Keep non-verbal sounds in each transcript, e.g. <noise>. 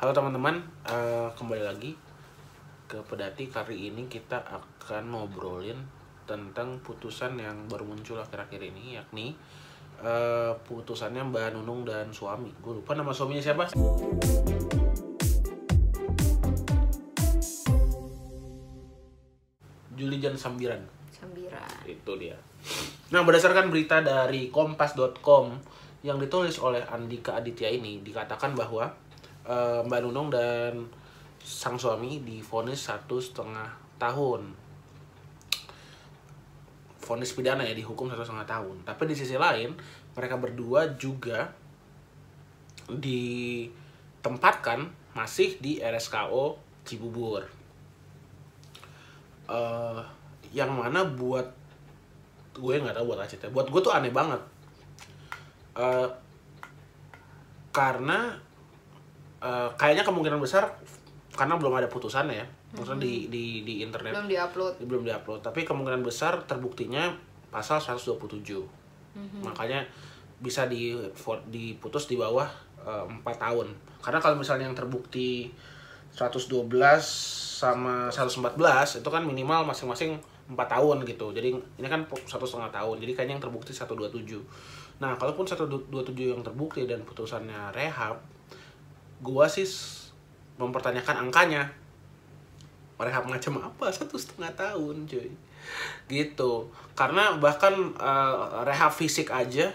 Halo teman-teman, eh, kembali lagi ke Pedati. Kali ini kita akan ngobrolin tentang putusan yang baru muncul akhir-akhir ini, yakni eh, putusannya Mbak Nunung dan suami. Gue lupa nama suaminya siapa. Julijan Sambiran Sambiran. itu dia. Nah, berdasarkan berita dari kompas.com yang ditulis oleh Andika Aditya ini dikatakan bahwa eh, Mbak Nunung dan sang suami difonis satu setengah tahun. Fonis pidana ya dihukum satu setengah tahun. Tapi di sisi lain mereka berdua juga ditempatkan masih di RSKO Cibubur. eh yang mana buat gue nggak tahu buat Acit ya. Buat gue tuh aneh banget. eh karena eh, kayaknya kemungkinan besar karena belum ada putusannya ya. Maksudnya di di di internet Belum diupload. belum diupload. Tapi kemungkinan besar terbuktinya pasal 127. Makanya bisa di diputus di bawah eh, empat tahun. Karena kalau misalnya yang terbukti 112 sama 114 itu kan minimal masing-masing 4 tahun gitu. Jadi ini kan satu setengah tahun. Jadi kayaknya yang terbukti 127. Nah, kalaupun 127 yang terbukti dan putusannya rehab, gua sih mempertanyakan angkanya. Rehab macam apa? Satu setengah tahun, cuy. Gitu. Karena bahkan eh, rehab fisik aja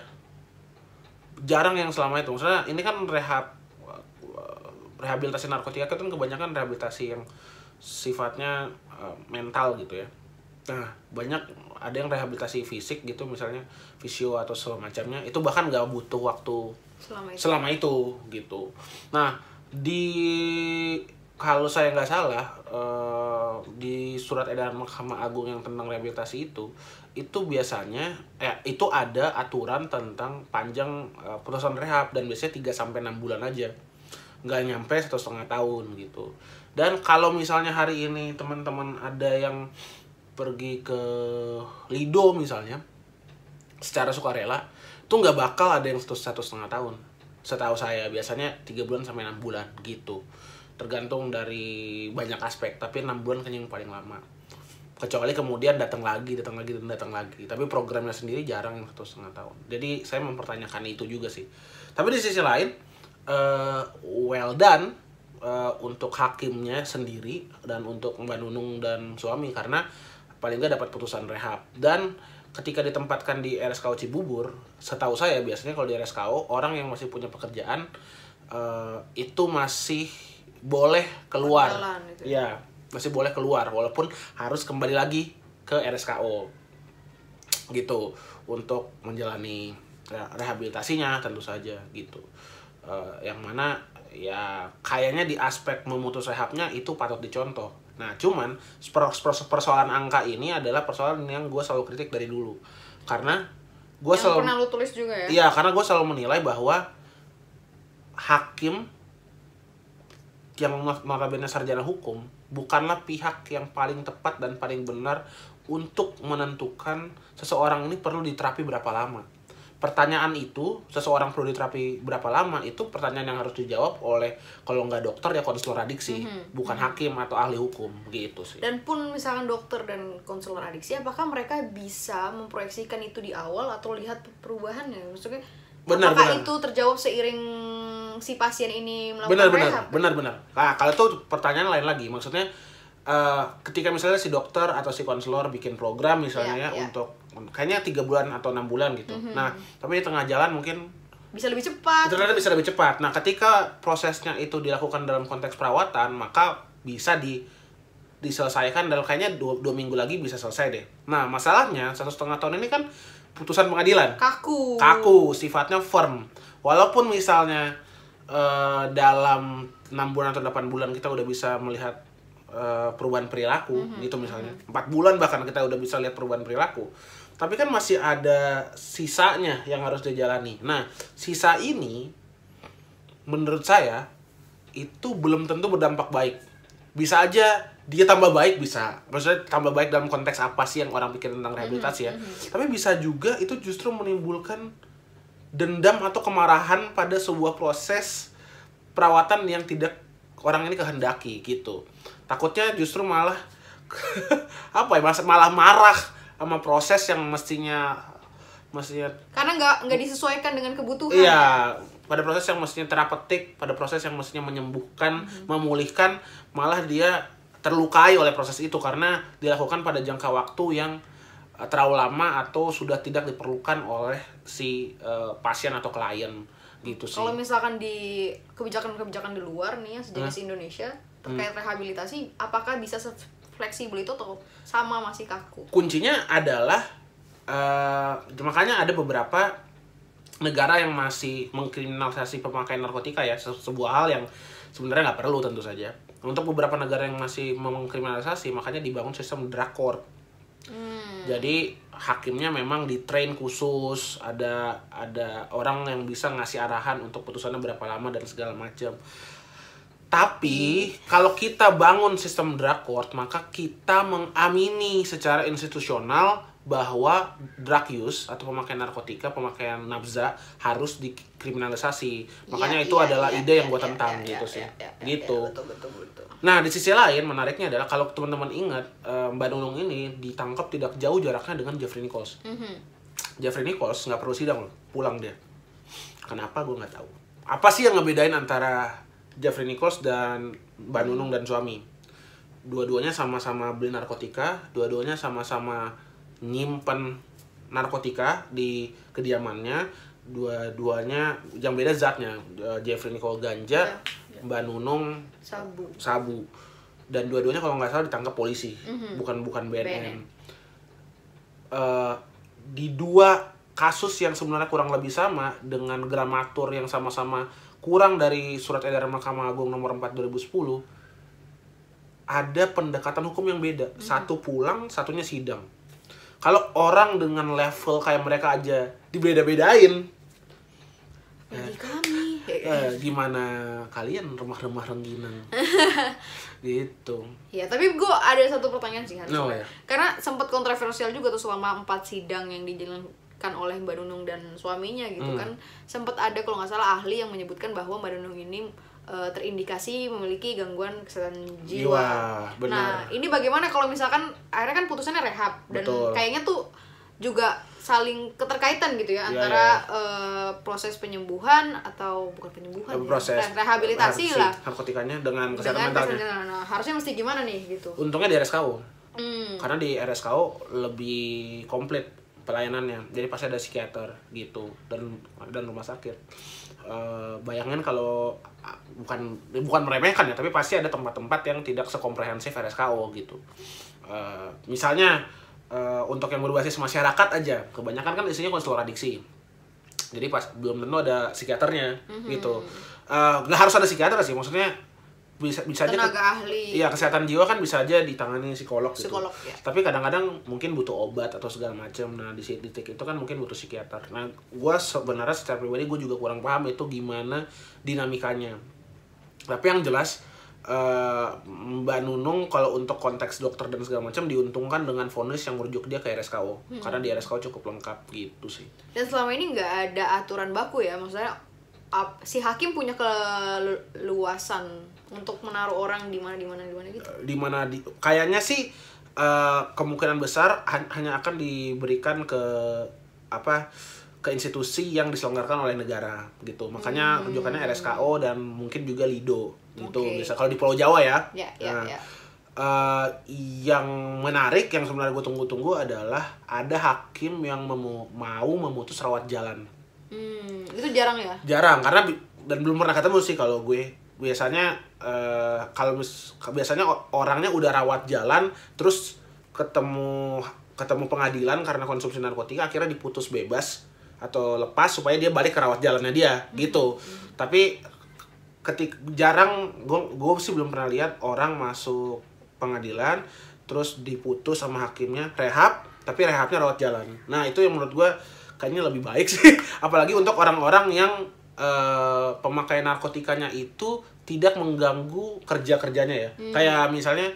jarang yang selama itu. Maksudnya ini kan rehab eh, rehabilitasi narkotika kan kebanyakan rehabilitasi yang sifatnya eh, mental gitu ya. Nah, banyak ada yang rehabilitasi fisik gitu misalnya fisio atau semacamnya itu bahkan nggak butuh waktu Selama itu. selama itu gitu. Nah di kalau saya nggak salah eh, di surat edaran Mahkamah Agung yang tentang rehabilitasi itu itu biasanya ya itu ada aturan tentang panjang eh, putusan rehab dan biasanya 3 sampai enam bulan aja nggak nyampe satu setengah tahun gitu dan kalau misalnya hari ini teman-teman ada yang pergi ke Lido misalnya secara sukarela itu nggak bakal ada yang satu satu setengah tahun. Setahu saya biasanya tiga bulan sampai enam bulan gitu. Tergantung dari banyak aspek tapi enam bulan kayaknya yang paling lama. Kecuali kemudian datang lagi datang lagi dan datang lagi. Tapi programnya sendiri jarang yang satu setengah tahun. Jadi saya mempertanyakan itu juga sih. Tapi di sisi lain eh, well done eh, untuk hakimnya sendiri dan untuk Mbak Nunung dan suami karena paling nggak dapat putusan rehab. Dan ketika ditempatkan di RSKO Cibubur setahu saya biasanya kalau di RSKO orang yang masih punya pekerjaan eh, itu masih boleh keluar. Jalan itu ya? Masih boleh keluar walaupun harus kembali lagi ke RSKO gitu untuk menjalani re- rehabilitasinya tentu saja gitu. Eh, yang mana ya kayaknya di aspek memutus rehabnya itu patut dicontoh nah cuman per- per- persoalan angka ini adalah persoalan yang gue selalu kritik dari dulu karena gue Yang selalu pernah lu tulis juga ya? Iya, karena gue selalu menilai bahwa hakim yang not- notabene sarjana hukum bukanlah pihak yang paling tepat dan paling benar untuk menentukan seseorang ini perlu diterapi berapa lama. Pertanyaan itu, seseorang perlu diterapi berapa lama, itu pertanyaan yang harus dijawab oleh kalau nggak dokter ya konselor adiksi, bukan hakim atau ahli hukum gitu sih. Dan pun misalkan dokter dan konselor adiksi, apakah mereka bisa memproyeksikan itu di awal atau lihat perubahannya? Maksudnya, Benar, apakah benar. itu terjawab seiring si pasien ini melakukan benar benar rehab? benar benar nah kalau itu pertanyaan lain lagi maksudnya eh, ketika misalnya si dokter atau si konselor bikin program misalnya Iya, ya iya. untuk kayaknya tiga bulan atau enam bulan gitu. Nah tapi di tengah jalan mungkin Bisa lebih cepat. ternyata bisa lebih cepat. Nah ketika prosesnya itu dilakukan dalam konteks perawatan maka bisa di diselesaikan dalam kayaknya dua, dua minggu lagi bisa selesai deh. Nah masalahnya satu setengah tahun ini kan putusan pengadilan. Kaku. kaku sifatnya firm. Walaupun misalnya eh, dalam enam bulan atau 8 bulan kita udah bisa melihat eh, perubahan perilaku gitu misalnya. Empat bulan bahkan kita udah bisa lihat perubahan perilaku tapi kan masih ada sisanya yang harus dijalani. Nah sisa ini menurut saya itu belum tentu berdampak baik. Bisa aja dia tambah baik bisa. Maksudnya tambah baik dalam konteks apa sih yang orang pikir tentang rehabilitasi ya? Tapi bisa juga itu justru menimbulkan dendam atau kemarahan pada sebuah proses perawatan yang tidak orang ini kehendaki gitu. Takutnya justru malah <laughs> apa ya malah marah sama proses yang mestinya mestinya karena nggak nggak disesuaikan dengan kebutuhan Iya, pada proses yang mestinya terapeutik, pada proses yang mestinya menyembuhkan, memulihkan, malah dia terlukai oleh proses itu karena dilakukan pada jangka waktu yang eh, terlalu lama atau sudah tidak diperlukan oleh si eh, pasien atau klien gitu sih. Kalau misalkan di kebijakan-kebijakan di luar nih ya sejenis Indonesia terkait Hmm. rehabilitasi, apakah bisa fleksibel itu atau sama masih kaku? Kuncinya adalah eh, makanya ada beberapa negara yang masih mengkriminalisasi pemakaian narkotika ya se- sebuah hal yang sebenarnya nggak perlu tentu saja untuk beberapa negara yang masih mengkriminalisasi makanya dibangun sistem drug court Hmm. jadi hakimnya memang di train khusus ada ada orang yang bisa ngasih arahan untuk putusannya berapa lama dan segala macam tapi kalau kita bangun sistem drug court maka kita mengamini secara institusional bahwa drug use atau pemakaian narkotika, pemakaian nafza harus dikriminalisasi. Makanya Iya, itu iya, adalah iya, ide yang iya, gue iya, tentang iya, gitu iya, sih. iya, iya, gitu. iya, betul betul betul. Nah, di sisi lain menariknya adalah kalau teman-teman ingat eh, Mbak Nunung ini ditangkap tidak jauh jaraknya dengan Jeffrey Nichols. Mhm. Jeffrey Nichols nggak perlu sidang loh, pulang dia. Kenapa gue nggak tahu. Apa sih yang ngebedain antara Jeffrey Nichols dan Mbak Nunung dan suami? Dua-duanya sama-sama beli narkotika, dua-duanya sama-sama nyimpen narkotika di kediamannya, dua-duanya yang beda zatnya. Eh, Jeffrey Nichols ganja, Mbak Nunung Sabu. sabu dan dua-duanya kalau nggak salah ditangkap polisi Mhm. bukan bukan BNN, BNN. Eh, di dua kasus yang sebenarnya kurang lebih sama dengan gramatur yang sama-sama kurang dari surat edaran Mahkamah Agung nomor 4 2010 ada pendekatan hukum yang beda satu pulang satunya sidang kalau orang dengan level kayak mereka aja dibeda-bedain Bagi kami. eh, gimana kalian remah-remah rengginang <laughs> gitu Ya, tapi gue ada satu pertanyaan sih. Oh, ya. Karena sempat kontroversial juga tuh selama empat sidang yang dijalankan oleh Mbak Nunung dan suaminya gitu Hmm. kan. Sempat ada kalau nggak salah ahli yang menyebutkan bahwa Mbak Nunung ini eh, terindikasi memiliki gangguan kesehatan jiwa. Jiwa, benar. Nah, ini bagaimana kalau misalkan akhirnya kan putusannya rehab dan Betul. kayaknya tuh juga saling keterkaitan gitu ya Iya, antara eh, proses penyembuhan atau bukan penyembuhan ya, proses re- rehabilitasi lah narkotikanya dengan kesehatan dengan mentalnya kesehatan- nah, harusnya mesti gimana nih gitu untungnya di RSKO Hmm. karena di RSKO lebih komplit pelayanannya. Jadi pasti ada psikiater gitu dan dan rumah sakit Eh, bayangin kalau bukan bukan meremehkan ya tapi pasti ada tempat-tempat yang tidak sekomprehensif RSKO gitu. Eh, misalnya eh, untuk yang berbasis masyarakat aja kebanyakan kan isinya konselor adiksi. Jadi pas belum tentu ada psikiaternya gitu. Eh, nggak harus ada psikiater sih maksudnya bisa bisa aja tenaga ahli Iya kesehatan jiwa kan bisa aja ditangani psikolog, gitu. Psikolog, ya. Tapi kadang-kadang mungkin butuh obat atau segala macam. Nah di titik itu kan mungkin butuh psikiater. Nah gue sebenarnya secara pribadi gue juga kurang paham itu gimana dinamikanya. Tapi yang jelas eh, Mbak Nunung kalau untuk konteks dokter dan segala macam diuntungkan dengan vonis yang merujuk dia ke RSKO karena di RSKO cukup lengkap gitu sih. dan selama ini nggak ada aturan baku ya maksudnya si hakim punya keleluasan untuk menaruh orang di mana di mana di mana gitu? Di mana di kayaknya sih eh, kemungkinan besar han- hanya akan diberikan ke apa ke institusi yang diselenggarakan oleh negara gitu. Makanya rujukannya RSKO dan mungkin juga Lido gitu. Oke. bisa kalau di Pulau Jawa ya. Ya ya Nah, ya. eh, yang menarik yang sebenarnya gue tunggu-tunggu adalah ada hakim yang memu- mau memutus rawat jalan hmm, itu jarang ya? Jarang karena dan belum pernah ketemu sih kalau gue. Biasanya eh, kalau biasanya orangnya udah rawat jalan terus ketemu ketemu pengadilan karena konsumsi narkotika akhirnya diputus bebas atau lepas supaya dia balik ke rawat jalannya dia gitu. Tapi ketik jarang gue gue sih belum pernah lihat orang masuk pengadilan terus diputus sama hakimnya rehab tapi rehabnya rawat jalan. Nah itu yang menurut gue kayaknya lebih baik <laughs> sih. Apalagi untuk orang-orang yang eh, pemakaian narkotikanya itu tidak mengganggu kerja kerjanya ya kayak misalnya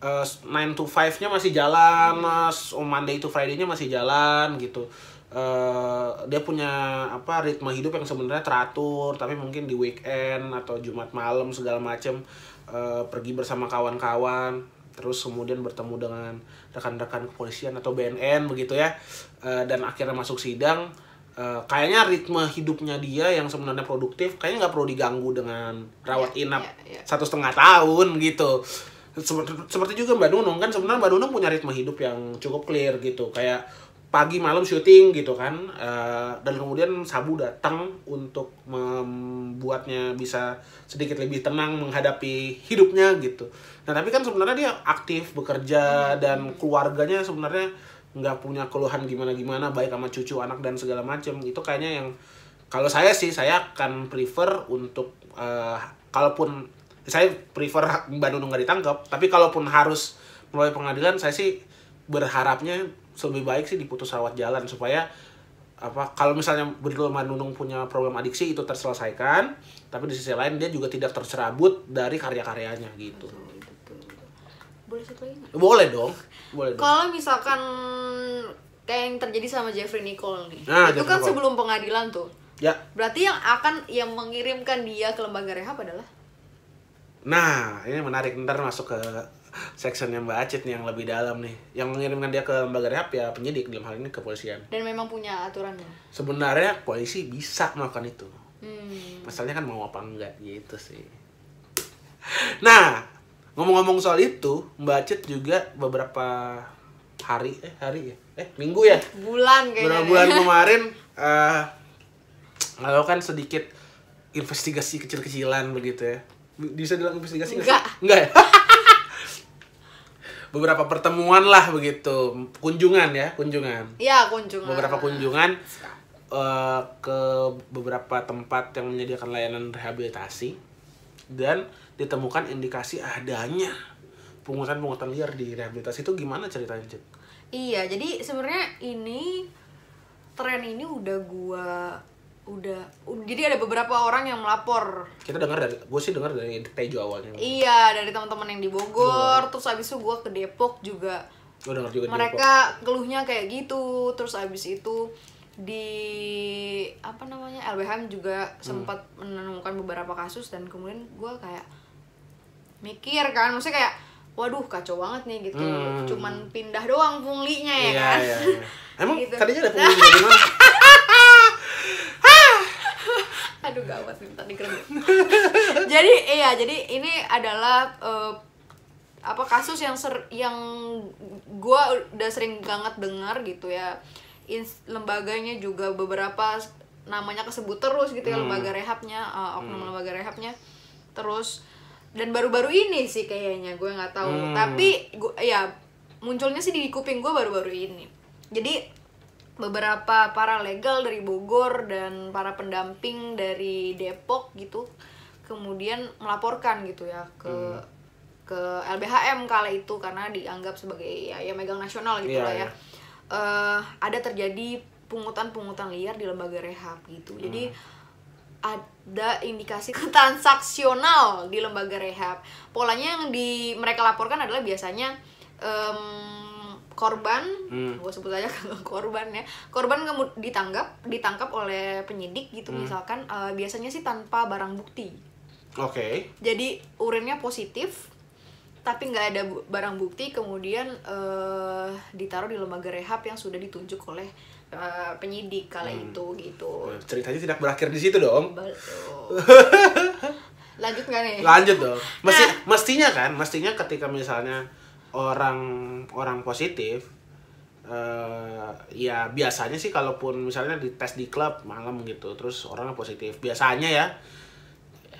eh, 9 to 5 nya masih jalan mas. Oh, Monday to Friday nya masih jalan gitu. Eh, dia punya apa ritme hidup yang sebenarnya teratur tapi mungkin di weekend atau Jumat malam segala macem eh, pergi bersama kawan-kawan terus kemudian bertemu dengan rekan-rekan kepolisian atau BNN begitu ya. Eh, dan akhirnya masuk sidang. Eh, kayaknya ritme hidupnya dia yang sebenarnya produktif kayaknya nggak perlu diganggu dengan rawat Iya, inap iya, iya. satu setengah tahun gitu. Seperti, seperti juga Mbak Nunung kan sebenarnya Mbak Nunung punya ritme hidup yang cukup clear gitu. Kayak pagi malam syuting gitu kan Eh, dan kemudian Sabu datang untuk membuatnya bisa sedikit lebih tenang menghadapi hidupnya gitu. Nah tapi kan sebenarnya dia aktif bekerja dan keluarganya sebenarnya nggak punya keluhan gimana gimana baik sama cucu anak dan segala macam itu kayaknya yang kalau saya sih saya akan prefer untuk eh, kalaupun saya prefer Mbak Nunung nggak ditangkap tapi kalaupun harus melalui pengadilan saya sih berharapnya lebih baik sih diputus rawat jalan supaya apa kalau misalnya Mbak Nunung punya problem adiksi itu terselesaikan. Tapi di sisi lain dia juga tidak tercerabut dari karya-karyanya gitu. Betul, betul. Boleh satu lagi boleh dong boleh dong. Kalau misalkan kayak yang terjadi sama Jeffrey Nicole nih, Nah, itu Jeffrey kan Nicole. sebelum pengadilan tuh. ya. Berarti yang akan yang mengirimkan dia ke lembaga rehab adalah? Nah, ini menarik. Ntar masuk ke sectionnya Mbak Acit nih yang lebih dalam nih. Yang mengirimkan dia ke lembaga rehab ya penyidik dalam hal ini kepolisian. dan memang punya aturannya. Sebenarnya polisi bisa melakukan itu. Hmm. Masalahnya kan mau apa enggak gitu sih. Nah, ngomong-ngomong soal itu, Mbak Acit juga beberapa hari eh hari ya eh minggu ya Bulan kayaknya. beberapa bulan <laughs> kemarin eh melakukan sedikit investigasi kecil-kecilan begitu ya bisa bilang investigasi? Enggak. enggak ya <laughs> beberapa pertemuan lah begitu kunjungan ya kunjungan Iya, kunjungan. beberapa kunjungan eh, ke beberapa tempat yang menyediakan layanan rehabilitasi dan ditemukan indikasi adanya pungutan-pungutan liar di rehabilitasi itu gimana ceritanya Cit? Iya, jadi sebenarnya ini tren ini udah gua udah jadi ada beberapa orang yang melapor. kita dengar dari gue sih dengar dari Tejo awalnya Iya, dari teman-teman yang di Bogor, terus abis itu gua ke Depok juga. gue dengar juga di Depok. Mereka keluhnya kayak gitu, terus abis itu di apa namanya LBH juga sempat menemukan beberapa kasus dan kemudian gua kayak mikir kan, maksudnya kayak waduh kacau banget nih gitu, Hmm. cuman pindah doang punglinya ya iya, kan. iya, iya. <laughs> Emang Gitu. tadinya ada pungli dari <laughs> mana? Aduh gawat nih tadi keren. <laughs> jadi iya, jadi ini adalah eh, apa kasus yang ser yang gua udah sering banget dengar gitu ya. Ins- lembaganya juga beberapa namanya kesebut terus gitu ya Hmm. lembaga rehabnya, eh, oknum lembaga rehabnya. Terus dan baru-baru ini sih kayaknya gue nggak tahu. Hmm. Tapi gua ya munculnya sih di kuping gue baru-baru ini. Jadi beberapa paralegal dari Bogor dan para pendamping dari Depok gitu kemudian melaporkan gitu ya ke ke LBHM kala itu karena dianggap sebagai ya, ya megang nasional gitu Iya, lah ya. iya. Eh, ada terjadi pungutan-pungutan liar di lembaga rehab gitu. Jadi ada indikasi <laughs> transaksional di lembaga rehab. Polanya yang di mereka laporkan adalah biasanya em, korban, Hmm. gue sebut aja <laughs> korban ya. Korban kemu- ditangkap, ditangkap oleh penyidik gitu Hmm. misalkan eh, biasanya sih tanpa barang bukti. Oke. Jadi urinnya positif, tapi nggak ada barang bukti, kemudian eh, ditaruh di lembaga rehab yang sudah ditunjuk oleh eh, penyidik kala Hmm. itu gitu. Ceritanya tidak berakhir di situ dong. Betul. <laughs> Lanjut nggak nih? Lanjut dong. Mesti Nah. mestinya kan, mestinya ketika misalnya orang orang positif eh ya biasanya sih kalaupun misalnya dites di klub malam gitu terus orangnya positif biasanya ya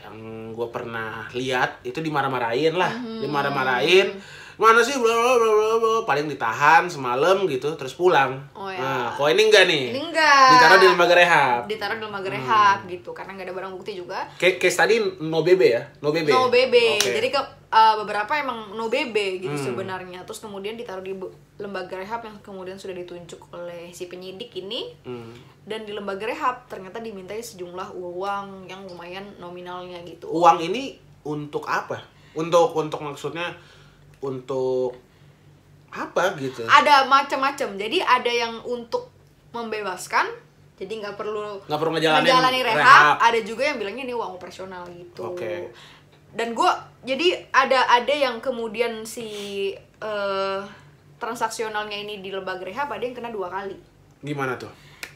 yang gue pernah lihat itu dimarah-marahin lah Hmm. dimarah-marahin mana sih bla bla bla bla paling ditahan semalam gitu terus pulang Oh, ya. nah kok ini enggak nih Ini enggak. ditaruh di lembaga rehab Ditaruh di lembaga rehab gitu karena nggak ada barang bukti juga. kayak case tadi no BB ya no BB No BB. Oke. Jadi ke uh, beberapa emang no BB gitu Hmm. sebenarnya. Terus kemudian ditaruh di lembaga rehab yang kemudian sudah ditunjuk oleh si penyidik ini. Hmm. Dan di lembaga rehab ternyata dimintai sejumlah uang yang lumayan nominalnya gitu. uang ini untuk apa untuk untuk maksudnya untuk apa gitu Ada macam-macam. Jadi ada yang untuk membebaskan jadi nggak perlu Nggak perlu ngejalanin menjalani rehab. rehab. ada juga yang bilangnya ini uang operasional gitu Oke. Dan gue jadi ada ada yang kemudian si eh, transaksionalnya ini di lembaga rehab ada yang kena dua kali Gimana tuh?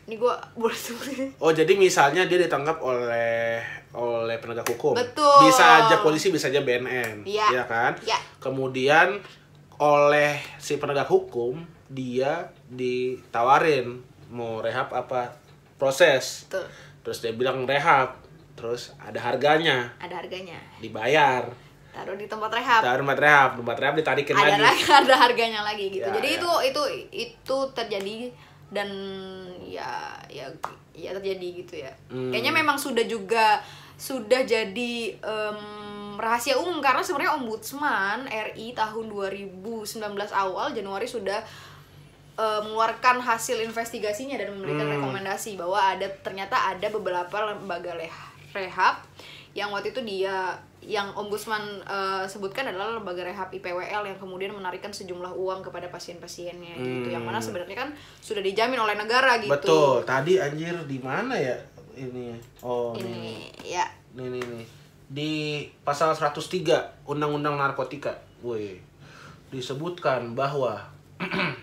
ini gue <laughs> boleh Oh jadi misalnya dia ditangkap oleh oleh penegak hukum. Betul. Bisa aja polisi, bisa aja BNN. Iya. Iya kan? Iya. Kemudian oleh si penegak hukum dia ditawarin mau rehab apa proses. Betul. Terus dia bilang rehab. Terus ada harganya, ada harganya dibayar. taruh di tempat rehab Taruh tempat rehab, tempat rehab ditarikin ada lagi. <laughs> ada harganya lagi gitu Ya, jadi ya. itu itu itu terjadi dan ya ya ya terjadi gitu ya Hmm. kayaknya memang sudah juga sudah jadi em, rahasia umum karena sebenarnya ombudsman RI tahun 2019 awal Januari sudah eh, mengeluarkan hasil investigasinya dan memberikan Hmm. rekomendasi bahwa ada ternyata ada beberapa lembaga leh- rehab yang waktu itu dia yang ombudsman eh, sebutkan adalah lembaga rehab IPWL yang kemudian menarikan sejumlah uang kepada pasien-pasiennya gitu yang mana sebenarnya kan sudah dijamin oleh negara gitu Hmm. Betul. Tadi anjir di mana ya ini? Oh, nih. ini ya Nih nih nih. Di pasal 103 Undang-Undang Narkotika, woi, disebutkan bahwa <clears throat>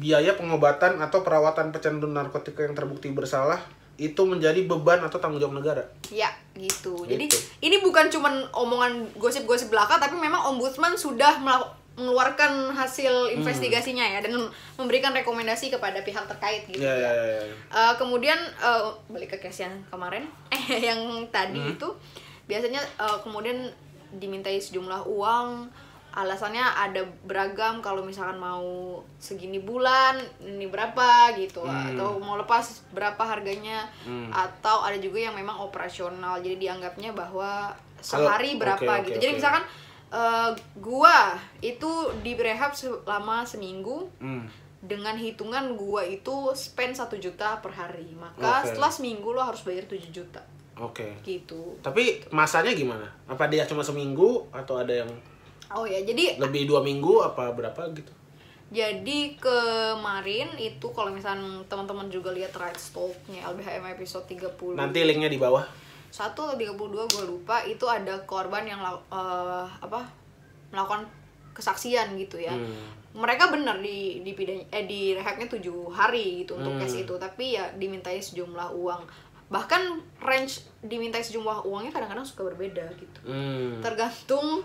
biaya pengobatan atau perawatan pecandu narkotika yang terbukti bersalah itu menjadi beban atau tanggung jawab negara. Ya, gitu. Jadi Gitu. ini bukan cuman omongan gosip-gosip belaka, tapi memang ombudsman sudah mengeluarkan hasil Hmm. investigasinya ya dan memberikan rekomendasi kepada pihak terkait gitu. Ya ya ya. ya. Eh, kemudian eh, balik ke case yang kemarin, <laughs> eh yang tadi Hmm. itu biasanya eh, kemudian dimintai sejumlah uang. Alasannya ada beragam kalau misalkan mau segini bulan ini berapa gitu Hmm. atau mau lepas berapa harganya Hmm. atau ada juga yang memang operasional jadi dianggapnya bahwa sehari berapa oke, gitu. Jadi oke. misalkan eh, gua itu di rehab selama seminggu Hmm. dengan hitungan gua itu spend satu juta per hari maka Oke. setelah seminggu lo harus bayar 7 juta Oke. gitu Tapi masanya gimana? Apa dia cuma seminggu atau ada yang oh ya jadi lebih dua minggu apa berapa gitu? jadi kemarin itu kalau misalnya teman-teman juga lihat right stocknya LBHM episode 30 Nanti linknya di bawah. satu atau 32 gue lupa itu ada korban yang eh, apa melakukan kesaksian gitu ya Hmm. mereka benar di di pidana eh di rehabnya tujuh hari gitu untuk Hmm. case itu tapi ya dimintai sejumlah uang bahkan range dimintai sejumlah uangnya kadang-kadang suka berbeda gitu Hmm. tergantung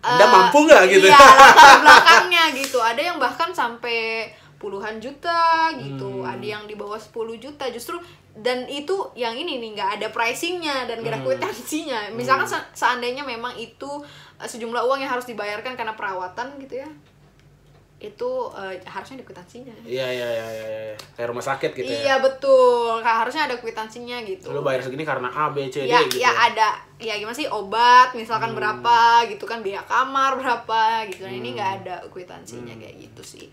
Anda eh, mampu nggak gitu? iya <laughs> latar belakangnya gitu ada yang bahkan sampai puluhan juta gitu Hmm. ada yang di bawah 10 juta justru dan itu yang ini nih nggak ada pricingnya dan gak ada Hmm. kwitansinya misalkan se- seandainya memang itu eh, sejumlah uang yang harus dibayarkan karena perawatan gitu ya itu eh, harusnya ada kwitansinya Iya iya iya iya iya. Kayak rumah sakit gitu iya ya. betul Kak, harusnya ada kwitansinya gitu Lu bayar segini karena A, B, C, D ya, gitu. ya ada ya gimana sih obat misalkan Hmm. berapa gitu kan biaya kamar berapa gitu ini Hmm. nggak ada kwitansinya kayak gitu sih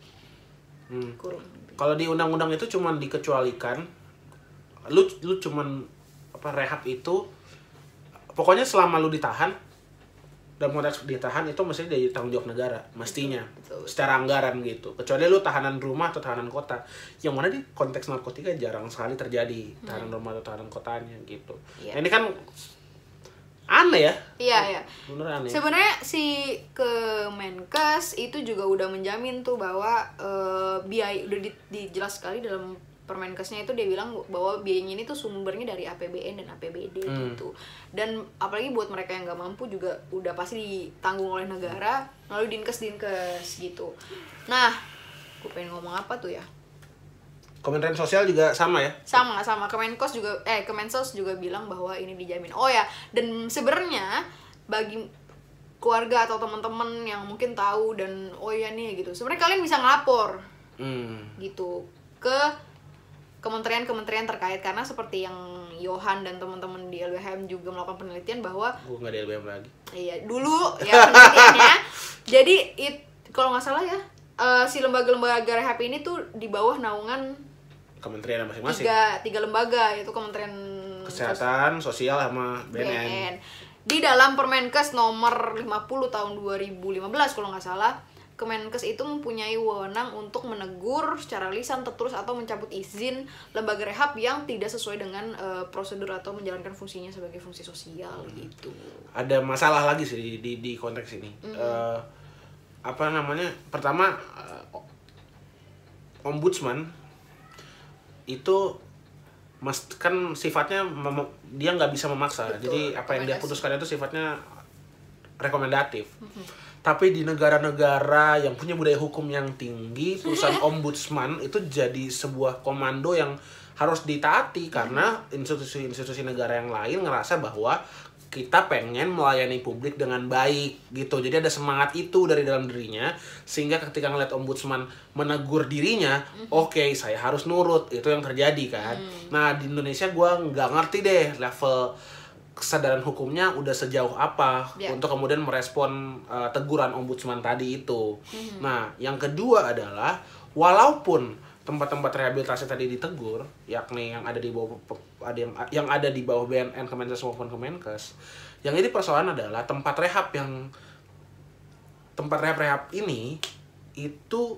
Hmm. kurang. Kalau di undang-undang itu cuman dikecualikan lu lu cuman apa rehab itu pokoknya selama lu ditahan dan konteks ditahan itu mesti jadi tanggung jawab negara mestinya. Betul, betul. secara anggaran gitu. Kecuali lu tahanan rumah atau tahanan kota. Yang mana di konteks narkotika jarang sekali terjadi. Tahanan rumah atau tahanan kotanya gitu. Iya. Nah, ini kan aneh ya. Iya ya bener aneh. Sebenarnya si Kemenkes itu juga udah menjamin tuh bahwa eh, biaya udah di- dijelas sekali dalam Permenkesnya itu dia bilang bahwa biayanya ini tuh sumbernya dari APBN dan APBD Hmm. gitu. Dan apalagi buat mereka yang nggak mampu juga udah pasti ditanggung oleh negara melalui dinkes dinkes gitu. Nah gue pengen ngomong apa tuh ya? Kementerian Sosial juga sama ya? Sama sama. Kemenkos juga eh Kemensos juga bilang bahwa ini dijamin. Oh ya dan sebenarnya bagi keluarga atau teman-teman yang mungkin tahu dan oh ya nih gitu. Sebenarnya kalian bisa ngelapor hmm. gitu ke kementerian-kementerian terkait. Karena seperti yang Johan dan teman-teman di LBHM juga melakukan penelitian bahwa gue nggak di LBM lagi. Iya dulu ya penelitiannya. <laughs> Jadi it kalau nggak salah ya eh, si lembaga-lembaga rehab ini tuh di bawah naungan kementerian masing-masing. tiga tiga lembaga yaitu Kementerian kesehatan sosial sama BNN, BNN. Di dalam Permenkes nomor 50 tahun 2015 kalau nggak salah, Kemenkes itu mempunyai wewenang untuk menegur secara lisan, tertulis atau mencabut izin lembaga rehab yang tidak sesuai dengan eh, prosedur atau menjalankan fungsinya sebagai fungsi sosial gitu. ada masalah lagi sih di di, di konteks ini. Eh, apa namanya? Pertama eh, ombudsman itu mas kan sifatnya dia nggak bisa memaksa. Betul, jadi apa yang dia putuskan itu sifatnya rekomendatif tapi di negara-negara yang punya budaya hukum yang tinggi <laughs> perusahaan ombudsman itu jadi sebuah komando yang harus ditaati karena institusi-institusi negara yang lain ngerasa bahwa kita pengen melayani publik dengan baik gitu. Jadi ada semangat itu dari dalam dirinya sehingga ketika ngeliat ombudsman menegur dirinya oke saya harus nurut. Itu yang terjadi kan. Nah di Indonesia gua nggak ngerti deh level kesadaran hukumnya udah sejauh apa Ya. untuk kemudian merespon uh, teguran ombudsman tadi itu. Nah, yang kedua adalah walaupun tempat-tempat rehabilitasi tadi ditegur, yakni yang ada di bawah ada yang yang ada di bawah BNN Kemenkes maupun Kemenkes, yang ini persoalan adalah tempat rehab yang tempat rehab-rehab ini itu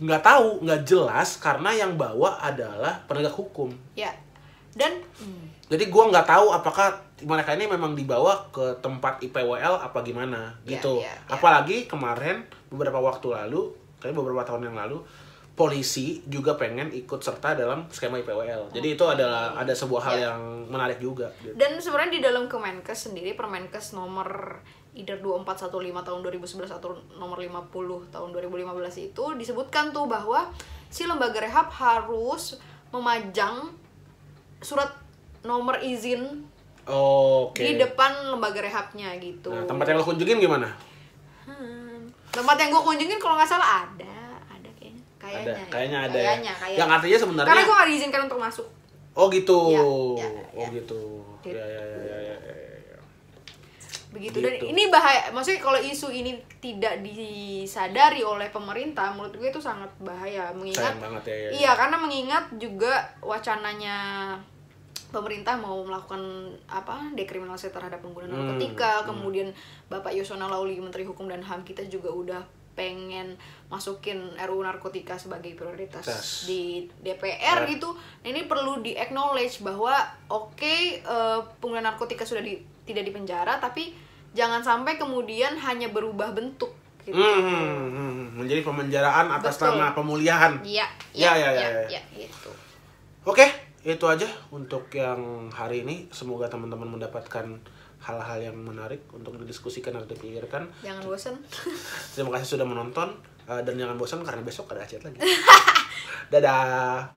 nggak tahu nggak jelas karena yang bawa adalah penegak hukum Ya. Dan hmm, jadi gua nggak tahu apakah mereka ini memang dibawa ke tempat IPWL apa gimana Ya, gitu. ya, ya. Apalagi kemarin beberapa waktu lalu, kayak beberapa tahun yang lalu, polisi juga pengen ikut serta dalam skema IPWL. Jadi itu adalah ada sebuah hal Ya. yang menarik juga. gitu. Dan sebenarnya di dalam Kemenkes sendiri Permenkes nomor either 2415 tahun 2011 atau nomor 50 tahun 2015 itu disebutkan tuh bahwa si lembaga rehab harus memajang surat nomor izin Oke. di depan lembaga rehabnya gitu. Nah, tempat yang lo kunjungin gimana? Hmm. Tempat yang gue kunjungin kalau nggak salah ada, ada kayaknya. Kayaknya. ada, ya. kayaknya ada. ya. Kayaknya, kayaknya. Yang artinya sebenarnya Karena gue nggak diizinkan untuk masuk. Oh gitu. Ya, ya, Oh ya. gitu. Gitu. Ya ya ya ya ya. ya, ya. begitu dan Gitu. ini bahaya maksudnya kalau isu ini tidak disadari oleh pemerintah menurut gue itu sangat bahaya mengingat Sayang banget ya. ya, ya. iya karena mengingat juga wacananya pemerintah mau melakukan apa dekriminalisasi terhadap pengguna Hmm, narkotika kemudian Bapak Yosona Lauli Menteri Hukum dan HAM kita juga udah pengen masukin RUU narkotika sebagai prioritas Tas. di DPR gitu. Nah, ini perlu di acknowledge bahwa oke eh, pengguna narkotika sudah di, tidak dipenjara tapi jangan sampai kemudian hanya berubah bentuk gitu. Hmm, hmm, hmm. menjadi pemenjaraan atas Betul. nama pemulihan. Iya, Ya, iya, ya, ya, iya, ya. iya, gitu. Oke, itu aja untuk yang hari ini. Semoga teman-teman mendapatkan hal-hal yang menarik untuk didiskusikan atau dipikirkan. Jangan bosan. <laughs> Terima kasih sudah menonton eh, dan jangan bosan karena besok ada acara lagi. <laughs> Dadah.